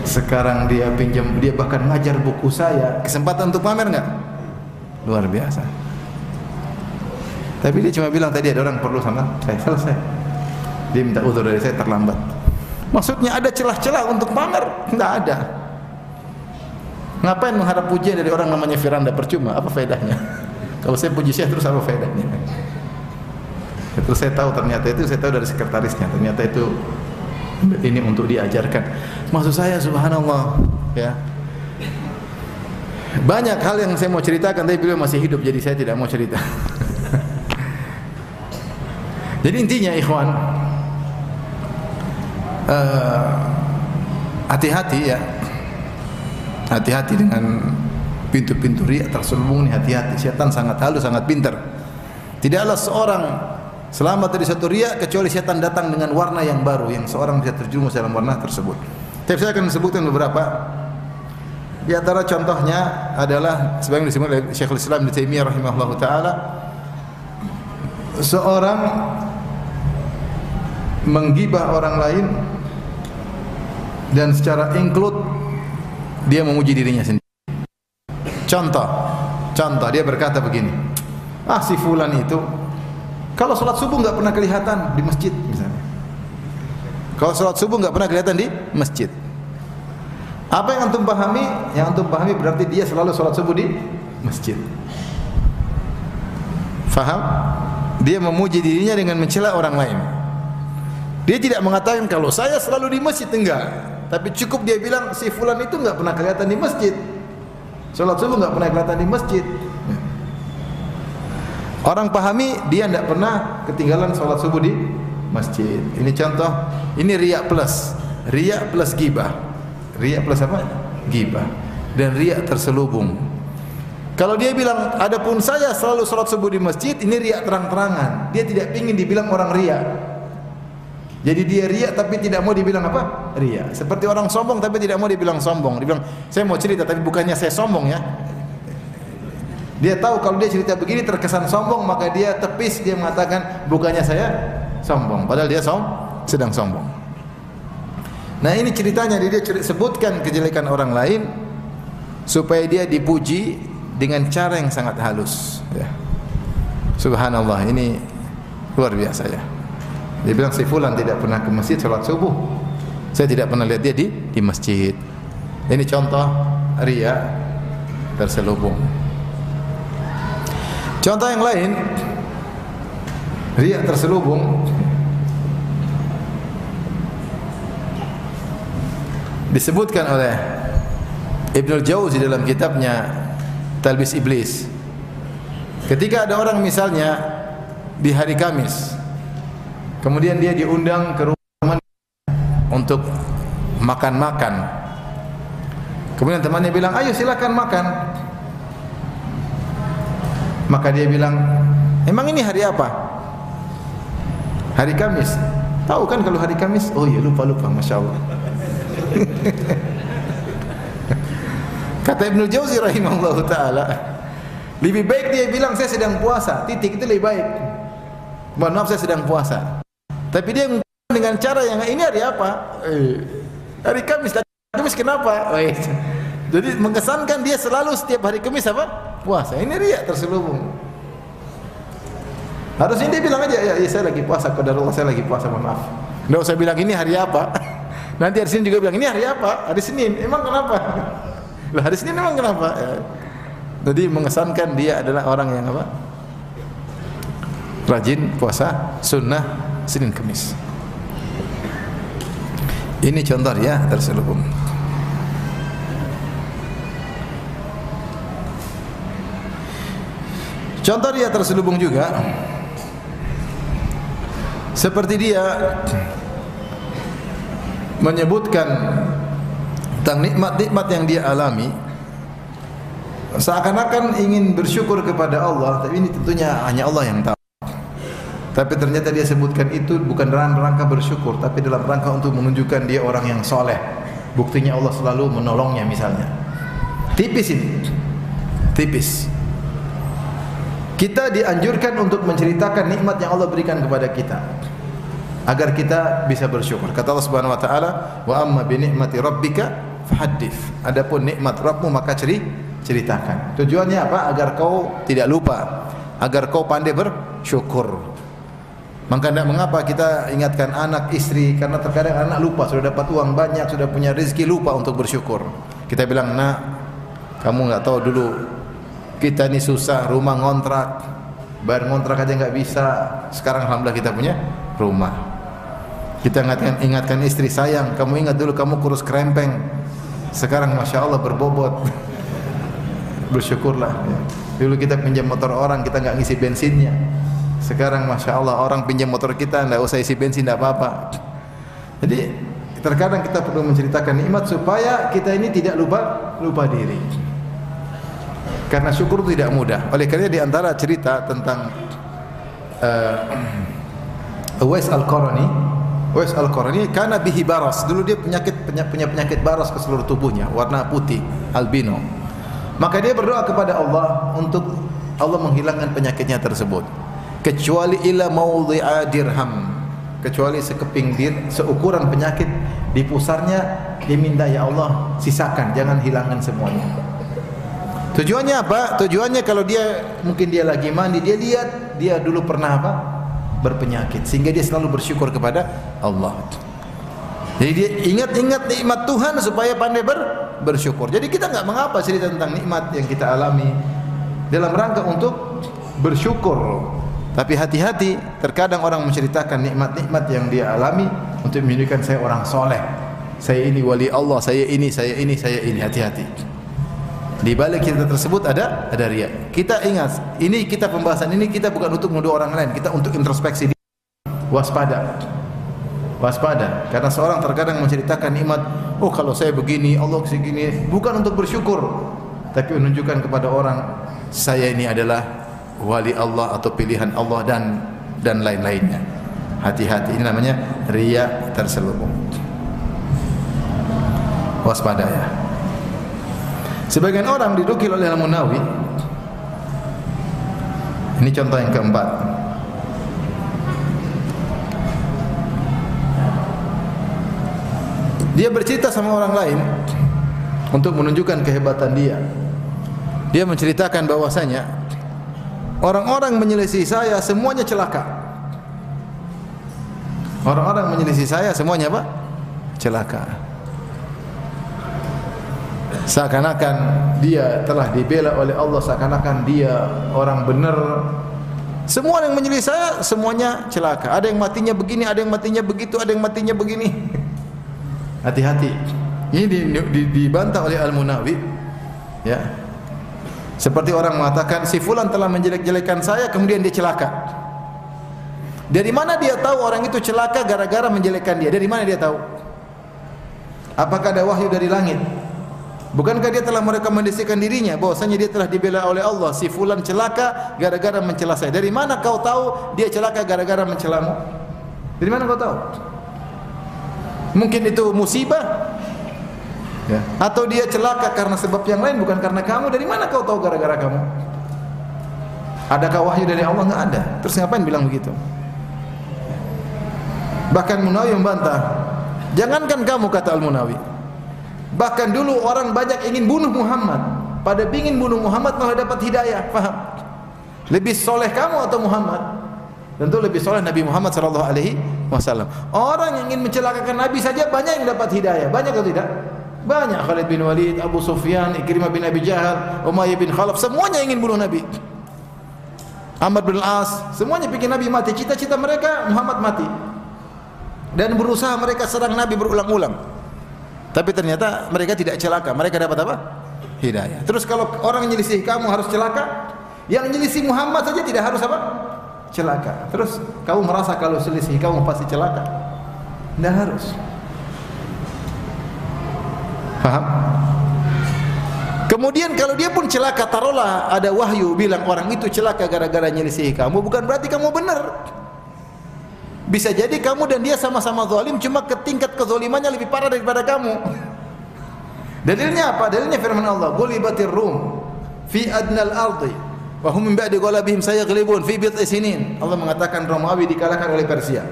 Sekarang dia pinjam, dia bahkan ngajar buku saya. Kesempatan untuk pamer nggak? Luar biasa. Tapi dia cuma bilang tadi ada orang perlu sama saya selesai. Dia minta uzur dari saya terlambat. Maksudnya ada celah-celah untuk pamer? Tidak ada. Ngapain mengharap pujian dari orang namanya Firanda percuma? Apa faedahnya? Kalau saya puji saya terus apa faedahnya? Terus saya tahu ternyata itu saya tahu dari sekretarisnya ternyata itu ini untuk diajarkan. Maksud saya subhanallah ya. Banyak hal yang saya mau ceritakan tapi beliau masih hidup jadi saya tidak mau cerita. jadi intinya ikhwan eh, hati-hati uh, ya. Hati-hati dengan pintu-pintu riak terselubung hati-hati. Setan sangat halus, sangat pintar. Tidaklah seorang Selamat dari satu riak kecuali setan datang dengan warna yang baru yang seorang bisa terjerumus dalam warna tersebut. Tapi saya akan sebutkan beberapa. Di antara contohnya adalah sebagaimana disebut oleh Syekhul Islam Ibnu Taimiyah rahimahullahu taala seorang menggibah orang lain dan secara include dia memuji dirinya sendiri. Contoh, contoh dia berkata begini, ah si fulan itu kalau sholat subuh nggak pernah kelihatan di masjid misalnya. Kalau sholat subuh nggak pernah kelihatan di masjid. Apa yang antum pahami? Yang antum pahami berarti dia selalu sholat subuh di masjid. Faham? Dia memuji dirinya dengan mencela orang lain. Dia tidak mengatakan kalau saya selalu di masjid enggak, tapi cukup dia bilang si fulan itu enggak pernah kelihatan di masjid. Salat subuh enggak pernah kelihatan di masjid. Orang pahami dia tidak pernah ketinggalan salat subuh di masjid. Ini contoh, ini riak plus. Riak plus gibah. Riak plus apa? Gibah. Dan riak terselubung. Kalau dia bilang, adapun saya selalu salat subuh di masjid, ini riak terang-terangan. Dia tidak ingin dibilang orang riak. Jadi dia riak tapi tidak mau dibilang apa? Riak. Seperti orang sombong tapi tidak mau dibilang sombong. Dia bilang, saya mau cerita tapi bukannya saya sombong ya. Dia tahu kalau dia cerita begini terkesan sombong maka dia tepis dia mengatakan bukannya saya sombong. Padahal dia som sedang sombong. Nah ini ceritanya dia sebutkan kejelekan orang lain supaya dia dipuji dengan cara yang sangat halus. Ya. Subhanallah ini luar biasa ya. Dia bilang si fulan tidak pernah ke masjid salat subuh. Saya tidak pernah lihat dia di di masjid. Ini contoh ria terselubung. Contoh yang lain ria terselubung disebutkan oleh Ibnu Jauzi dalam kitabnya Talbis Iblis. Ketika ada orang misalnya di hari Kamis Kemudian dia diundang ke rumah untuk makan-makan. Kemudian temannya bilang, "Ayo silakan makan." Maka dia bilang, "Emang ini hari apa?" Hari Kamis. Tahu kan kalau hari Kamis? Oh iya lupa lupa, masya Allah. Kata Ibnu Jauzi rahimahullah taala, lebih baik dia bilang saya sedang puasa. Titik itu lebih baik. Mohon maaf saya sedang puasa. Tapi dia dengan cara yang ini hari apa? Eh, hari Kamis. Kamis kenapa? Eh, jadi mengesankan dia selalu setiap hari Kamis apa? Puasa. Ini riak terselubung. Harusnya dia bilang aja, ya, ya saya lagi puasa, Allah saya lagi puasa, mohon maaf. Tidak usah bilang ini hari apa. Nanti hari Senin juga bilang ini hari apa? Hari Senin. Emang kenapa? Lah hari Senin emang kenapa? Ya. Jadi mengesankan dia adalah orang yang apa? Rajin puasa sunnah Senin Kamis. Ini contoh ya terselubung. Contoh dia terselubung juga seperti dia menyebutkan tentang nikmat-nikmat yang dia alami seakan-akan ingin bersyukur kepada Allah tapi ini tentunya hanya Allah yang tahu tapi ternyata dia sebutkan itu bukan dalam rangka bersyukur, tapi dalam rangka untuk menunjukkan dia orang yang soleh. Buktinya Allah selalu menolongnya misalnya. Tipis ini, tipis. Kita dianjurkan untuk menceritakan nikmat yang Allah berikan kepada kita agar kita bisa bersyukur. Kata Allah Subhanahu wa taala, "Wa amma bi ni'mati rabbika fahaddits." Adapun nikmat Rabbmu maka ceri ceritakan. Tujuannya apa? Agar kau tidak lupa, agar kau pandai bersyukur. Maka tidak mengapa kita ingatkan anak, istri karena terkadang anak lupa sudah dapat uang banyak, sudah punya rezeki lupa untuk bersyukur. Kita bilang, "Nak, kamu nggak tahu dulu kita ini susah, rumah ngontrak, bayar ngontrak aja nggak bisa. Sekarang alhamdulillah kita punya rumah." Kita ingatkan ingatkan istri, "Sayang, kamu ingat dulu kamu kurus krempeng. Sekarang Masya Allah berbobot." Bersyukurlah. Dulu kita pinjam motor orang, kita nggak ngisi bensinnya. Sekarang masya Allah orang pinjam motor kita tidak usah isi bensin tidak apa-apa. Jadi terkadang kita perlu menceritakan nikmat supaya kita ini tidak lupa lupa diri. Karena syukur tidak mudah. Oleh karena di antara cerita tentang uh, Uwais Al-Qarani, Uwais Al-Qarani karena bihi baras. Dulu dia penyakit punya penyakit baras ke seluruh tubuhnya, warna putih, albino. Maka dia berdoa kepada Allah untuk Allah menghilangkan penyakitnya tersebut kecuali ila maudhi'a dirham kecuali sekeping dir seukuran penyakit di pusarnya diminta ya Allah sisakan jangan hilangkan semuanya tujuannya apa tujuannya kalau dia mungkin dia lagi mandi dia lihat dia dulu pernah apa berpenyakit sehingga dia selalu bersyukur kepada Allah jadi dia ingat-ingat nikmat Tuhan supaya pandai ber, bersyukur jadi kita nggak mengapa cerita tentang nikmat yang kita alami dalam rangka untuk bersyukur. Tapi hati-hati, terkadang orang menceritakan nikmat-nikmat yang dia alami untuk menunjukkan saya orang soleh. Saya ini wali Allah, saya ini, saya ini, saya ini. Hati-hati. Di balik kita tersebut ada ada riya. Kita ingat, ini kita pembahasan ini kita bukan untuk menuduh orang lain, kita untuk introspeksi diri. Waspada. Waspada. Karena seorang terkadang menceritakan nikmat, oh kalau saya begini, Allah segini, bukan untuk bersyukur, tapi menunjukkan kepada orang saya ini adalah wali Allah atau pilihan Allah dan dan lain-lainnya. Hati-hati ini namanya riya terselubung. Waspada ya. Sebagian orang didukil oleh Al-Munawi. Ini contoh yang keempat. Dia bercerita sama orang lain untuk menunjukkan kehebatan dia. Dia menceritakan bahwasanya orang-orang menyelisih saya semuanya celaka. Orang-orang menyelisih saya semuanya apa? Celaka seakan-akan dia telah dibela oleh Allah seakan-akan dia orang benar. Semua yang menyelisih saya semuanya celaka. Ada yang matinya begini ada yang matinya begitu ada yang matinya begini. Hati-hati. Ini dibantah oleh Al-Munawi ya. Seperti orang mengatakan si fulan telah menjelek-jelekan saya kemudian dia celaka. Dari mana dia tahu orang itu celaka gara-gara menjelekkan dia? Dari mana dia tahu? Apakah ada wahyu dari langit Bukankah dia telah merekomendasikan dirinya bahwasanya dia telah dibela oleh Allah si fulan celaka gara-gara mencela saya. Dari mana kau tahu dia celaka gara-gara mencelamu? Dari mana kau tahu? Mungkin itu musibah. Ya. Atau dia celaka karena sebab yang lain bukan karena kamu. Dari mana kau tahu gara-gara kamu? Adakah wahyu dari Allah? Enggak ada. Terus ngapain bilang begitu? Bahkan Munawi membantah. Jangankan kamu kata Al-Munawi. Bahkan dulu orang banyak ingin bunuh Muhammad. Pada ingin bunuh Muhammad malah dapat hidayah. Faham? Lebih soleh kamu atau Muhammad? Tentu lebih soleh Nabi Muhammad sallallahu alaihi wasallam. Orang yang ingin mencelakakan Nabi saja banyak yang dapat hidayah. Banyak atau tidak? Banyak Khalid bin Walid, Abu Sufyan, Ikrimah bin Abi Jahal, Umayyah bin Khalaf, semuanya ingin bunuh Nabi. Amr bin As, semuanya pikir Nabi mati. Cita-cita mereka Muhammad mati. Dan berusaha mereka serang Nabi berulang-ulang. Tapi ternyata mereka tidak celaka. Mereka dapat apa? Hidayah. Terus kalau orang menyelisih kamu harus celaka? Yang menyelisih Muhammad saja tidak harus apa? Celaka. Terus kamu merasa kalau selisih kamu pasti celaka? Tidak harus. Paham? Kemudian kalau dia pun celaka, taruhlah ada wahyu bilang orang itu celaka gara-gara nyelisih kamu, bukan berarti kamu benar. Bisa jadi kamu dan dia sama-sama zalim cuma ke tingkat kezalimannya lebih parah daripada kamu. Dalilnya apa? Dalilnya firman Allah, "Ghulibatir Rum fi adnal ardi wa hum min ba'di ghalabihim sayaghlibun fi bid'i sinin." Allah mengatakan Romawi dikalahkan oleh Persia.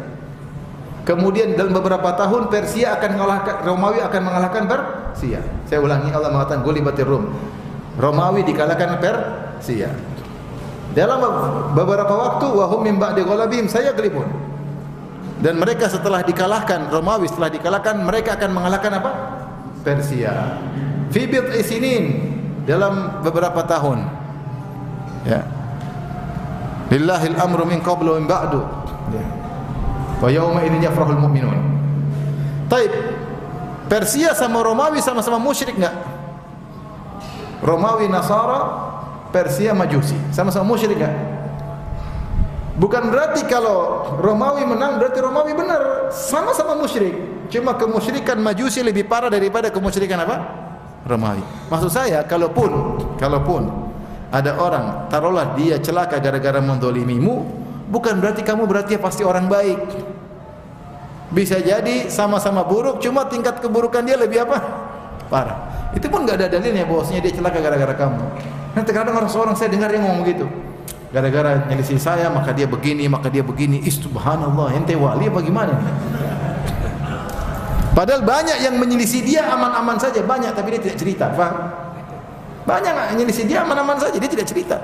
Kemudian dalam beberapa tahun Persia akan mengalahkan Romawi akan mengalahkan Persia. Saya ulangi Allah mengatakan Ghulibatir Rum. Romawi dikalahkan Persia. Dalam beberapa waktu wa hum min ba'di ghalabihim sayaghlibun dan mereka setelah dikalahkan Romawi setelah dikalahkan mereka akan mengalahkan apa? Persia. Fi isinin dalam beberapa tahun. Ya. Lillahil amru min qablu min ba'du. Ya. Wa yauma idzin yafrahul mu'minun. Taib. Persia sama Romawi sama-sama musyrik enggak? Romawi Nasara, Persia Majusi. Sama-sama musyrik enggak? Bukan berarti kalau Romawi menang berarti Romawi benar. Sama-sama musyrik. Cuma kemusyrikan Majusi lebih parah daripada kemusyrikan apa? Romawi. Maksud saya kalaupun kalaupun ada orang taruhlah dia celaka gara-gara mendolimimu, bukan berarti kamu berarti pasti orang baik. Bisa jadi sama-sama buruk, cuma tingkat keburukan dia lebih apa? Parah. Itu pun nggak ada dalilnya bahwasanya dia celaka gara-gara kamu. Nanti kadang orang seorang saya dengar dia ngomong gitu gara-gara nyelisih saya maka dia begini maka dia begini. Subhanallah. Ente wali bagaimana padahal banyak yang menyelisih dia aman-aman saja. Banyak tapi dia tidak cerita. Paham banyak yang menyelisih dia aman-aman saja. Dia tidak cerita.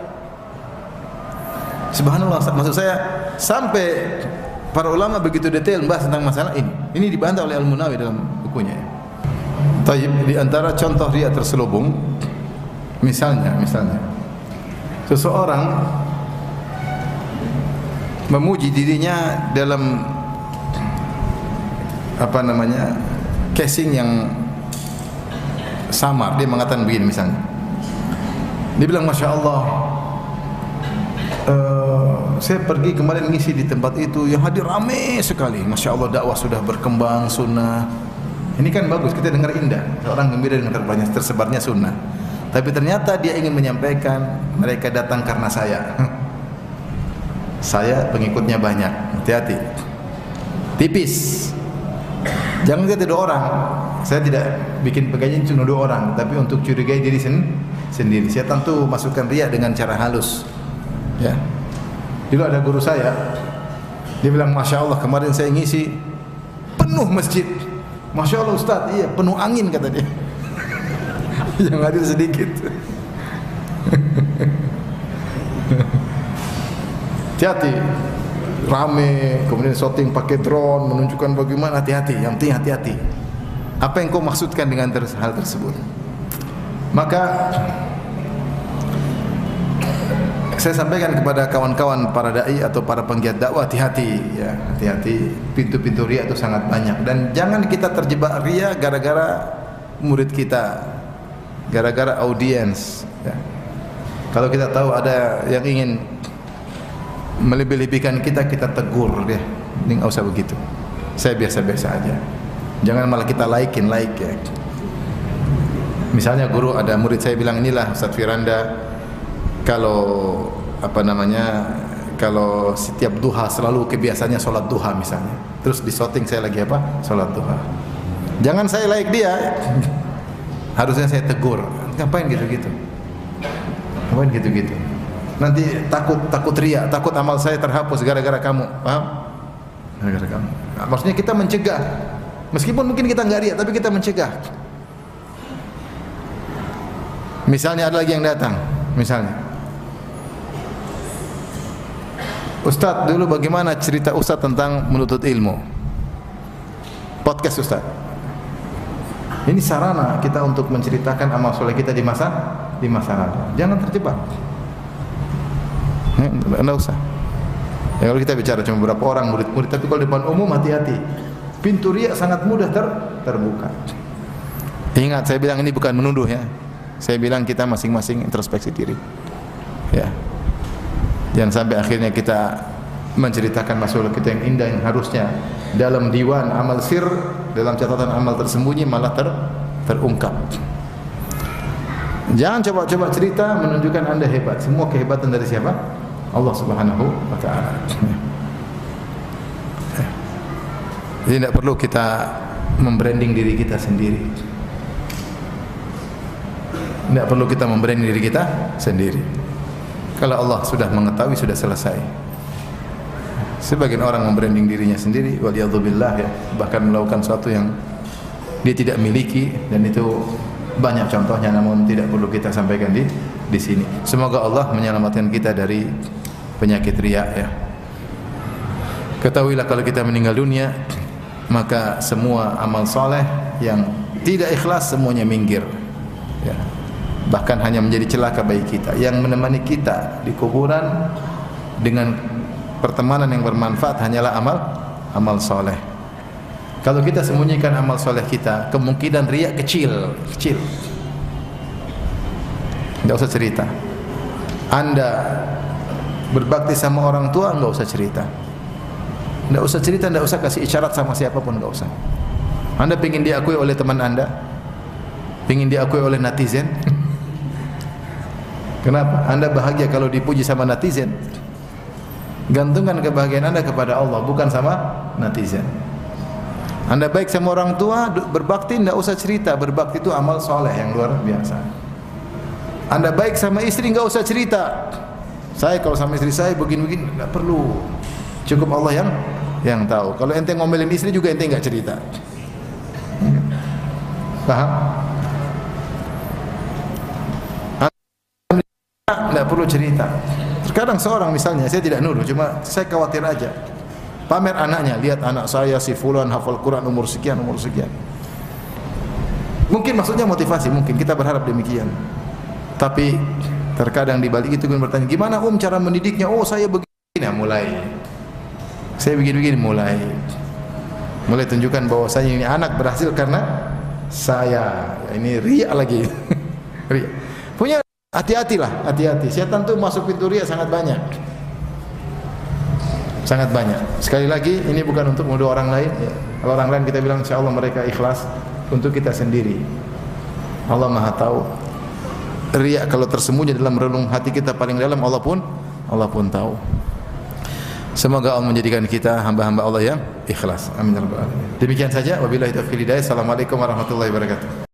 Subhanallah maksud saya sampai para ulama begitu detail membahas tentang masalah ini. Ini dibantah oleh Al-Munawi dalam bukunya Tayyib di antara contoh dia terselubung misalnya misalnya. Seseorang memuji dirinya dalam apa namanya casing yang samar. Dia mengatakan begini misalnya. Dia bilang masya Allah uh, saya pergi kemarin ngisi di tempat itu. Yang hadir ramai sekali. Masya Allah dakwah sudah berkembang sunnah. Ini kan bagus kita dengar indah. Orang gembira dengan terbanyak tersebarnya sunnah. Tapi ternyata dia ingin menyampaikan mereka datang karena saya saya pengikutnya banyak. Hati-hati. Tipis. Jangan kita dua orang. Saya tidak bikin pengajian cuma dua orang tapi untuk curigai diri sen sendiri. Saya tentu masukkan riak dengan cara halus. Ya. Dulu ada guru saya dia bilang masya Allah kemarin saya ngisi penuh masjid. Masya Allah Ustaz. Iya penuh angin kata dia. Yang hadir sedikit hati-hati. Rame kemudian shooting pakai drone menunjukkan bagaimana. Hati-hati yang penting hati-hati. Apa yang kau maksudkan dengan hal tersebut? Maka saya sampaikan kepada kawan-kawan para dai atau para penggiat dakwah hati-hati ya. Hati-hati pintu-pintu ria itu sangat banyak. Dan jangan kita terjebak ria gara-gara murid kita gara-gara audiens ya. kalau kita tahu ada yang ingin melebih-lebihkan kita kita tegur dia. Ini nggak usah begitu. Saya biasa-biasa aja. Jangan malah kita laikin like ya. Misalnya guru ada murid saya bilang inilah Ustaz Firanda kalau apa namanya kalau setiap duha selalu kebiasaannya sholat duha misalnya. Terus di shooting saya lagi apa? Sholat duha. Jangan saya like dia. Harusnya saya tegur. Ngapain gitu-gitu? Ngapain gitu-gitu nanti takut takut ria, takut amal saya terhapus gara-gara kamu. Paham? Gara-gara kamu. Nah, maksudnya kita mencegah. Meskipun mungkin kita enggak ria, tapi kita mencegah. Misalnya ada lagi yang datang, misalnya. Ustaz, dulu bagaimana cerita Ustaz tentang menuntut ilmu? Podcast Ustaz. Ini sarana kita untuk menceritakan amal soleh kita di masa di masa lalu. Jangan terjebak. Enggak usah. Ya, kalau kita bicara cuma beberapa orang murid-murid, tapi kalau depan umum hati-hati. Pintu riak sangat mudah ter terbuka. Ingat, saya bilang ini bukan menuduh ya. Saya bilang kita masing-masing introspeksi diri. Ya. Jangan sampai akhirnya kita menceritakan masalah kita yang indah yang harusnya dalam diwan amal sir, dalam catatan amal tersembunyi malah ter terungkap. Jangan coba-coba cerita menunjukkan anda hebat. Semua kehebatan dari siapa? Allah Subhanahu wa taala. Jadi tidak perlu kita membranding diri kita sendiri. Tidak perlu kita membranding diri kita sendiri. Kalau Allah sudah mengetahui sudah selesai. Sebagian orang membranding dirinya sendiri waliyadzubillah ya, bahkan melakukan sesuatu yang dia tidak miliki dan itu banyak contohnya namun tidak perlu kita sampaikan di di sini. Semoga Allah menyelamatkan kita dari penyakit riak ya. Ketahuilah kalau kita meninggal dunia maka semua amal soleh yang tidak ikhlas semuanya minggir. Ya. Bahkan hanya menjadi celaka bagi kita. Yang menemani kita di kuburan dengan pertemanan yang bermanfaat hanyalah amal amal soleh. Kalau kita sembunyikan amal soleh kita, kemungkinan riak kecil, kecil. Tidak usah cerita. Anda berbakti sama orang tua enggak usah cerita. Enggak usah cerita, enggak usah kasih isyarat sama siapa pun enggak usah. Anda ingin diakui oleh teman Anda? Ingin diakui oleh netizen? Kenapa? Anda bahagia kalau dipuji sama netizen? Gantungkan kebahagiaan Anda kepada Allah, bukan sama netizen. Anda baik sama orang tua, berbakti tidak usah cerita. Berbakti itu amal soleh yang luar biasa. Anda baik sama istri, enggak usah cerita. Saya kalau sama istri saya begini-begini enggak perlu. Cukup Allah yang yang tahu. Kalau ente ngomelin istri juga ente enggak cerita. Paham? Enggak perlu cerita. Terkadang seorang misalnya, saya tidak nuduh, cuma saya khawatir aja. Pamer anaknya, lihat anak saya si fulan hafal Quran umur sekian, umur sekian. Mungkin maksudnya motivasi, mungkin kita berharap demikian. Tapi Terkadang di balik itu bertanya, gimana om cara mendidiknya? Oh saya begini. Nah, mulai Saya begini-begini mulai mulai tunjukkan bahwa saya ini anak berhasil karena saya. Ini riak lagi. riak. Punya hati-hatilah, hati-hati. Setan tuh masuk pintu riak sangat banyak. Sangat banyak. Sekali lagi ini bukan untuk menuduh orang lain. Kalau orang lain kita bilang insya Allah mereka ikhlas untuk kita sendiri. Allah Maha tahu. Riak kalau tersembunyi dalam relung hati kita paling dalam Allah pun Allah pun tahu. Semoga Allah menjadikan kita hamba-hamba Allah yang ikhlas. Amin ya rabbal alamin. Demikian saja wabillahi taufiq hidayah. Assalamualaikum warahmatullahi wabarakatuh.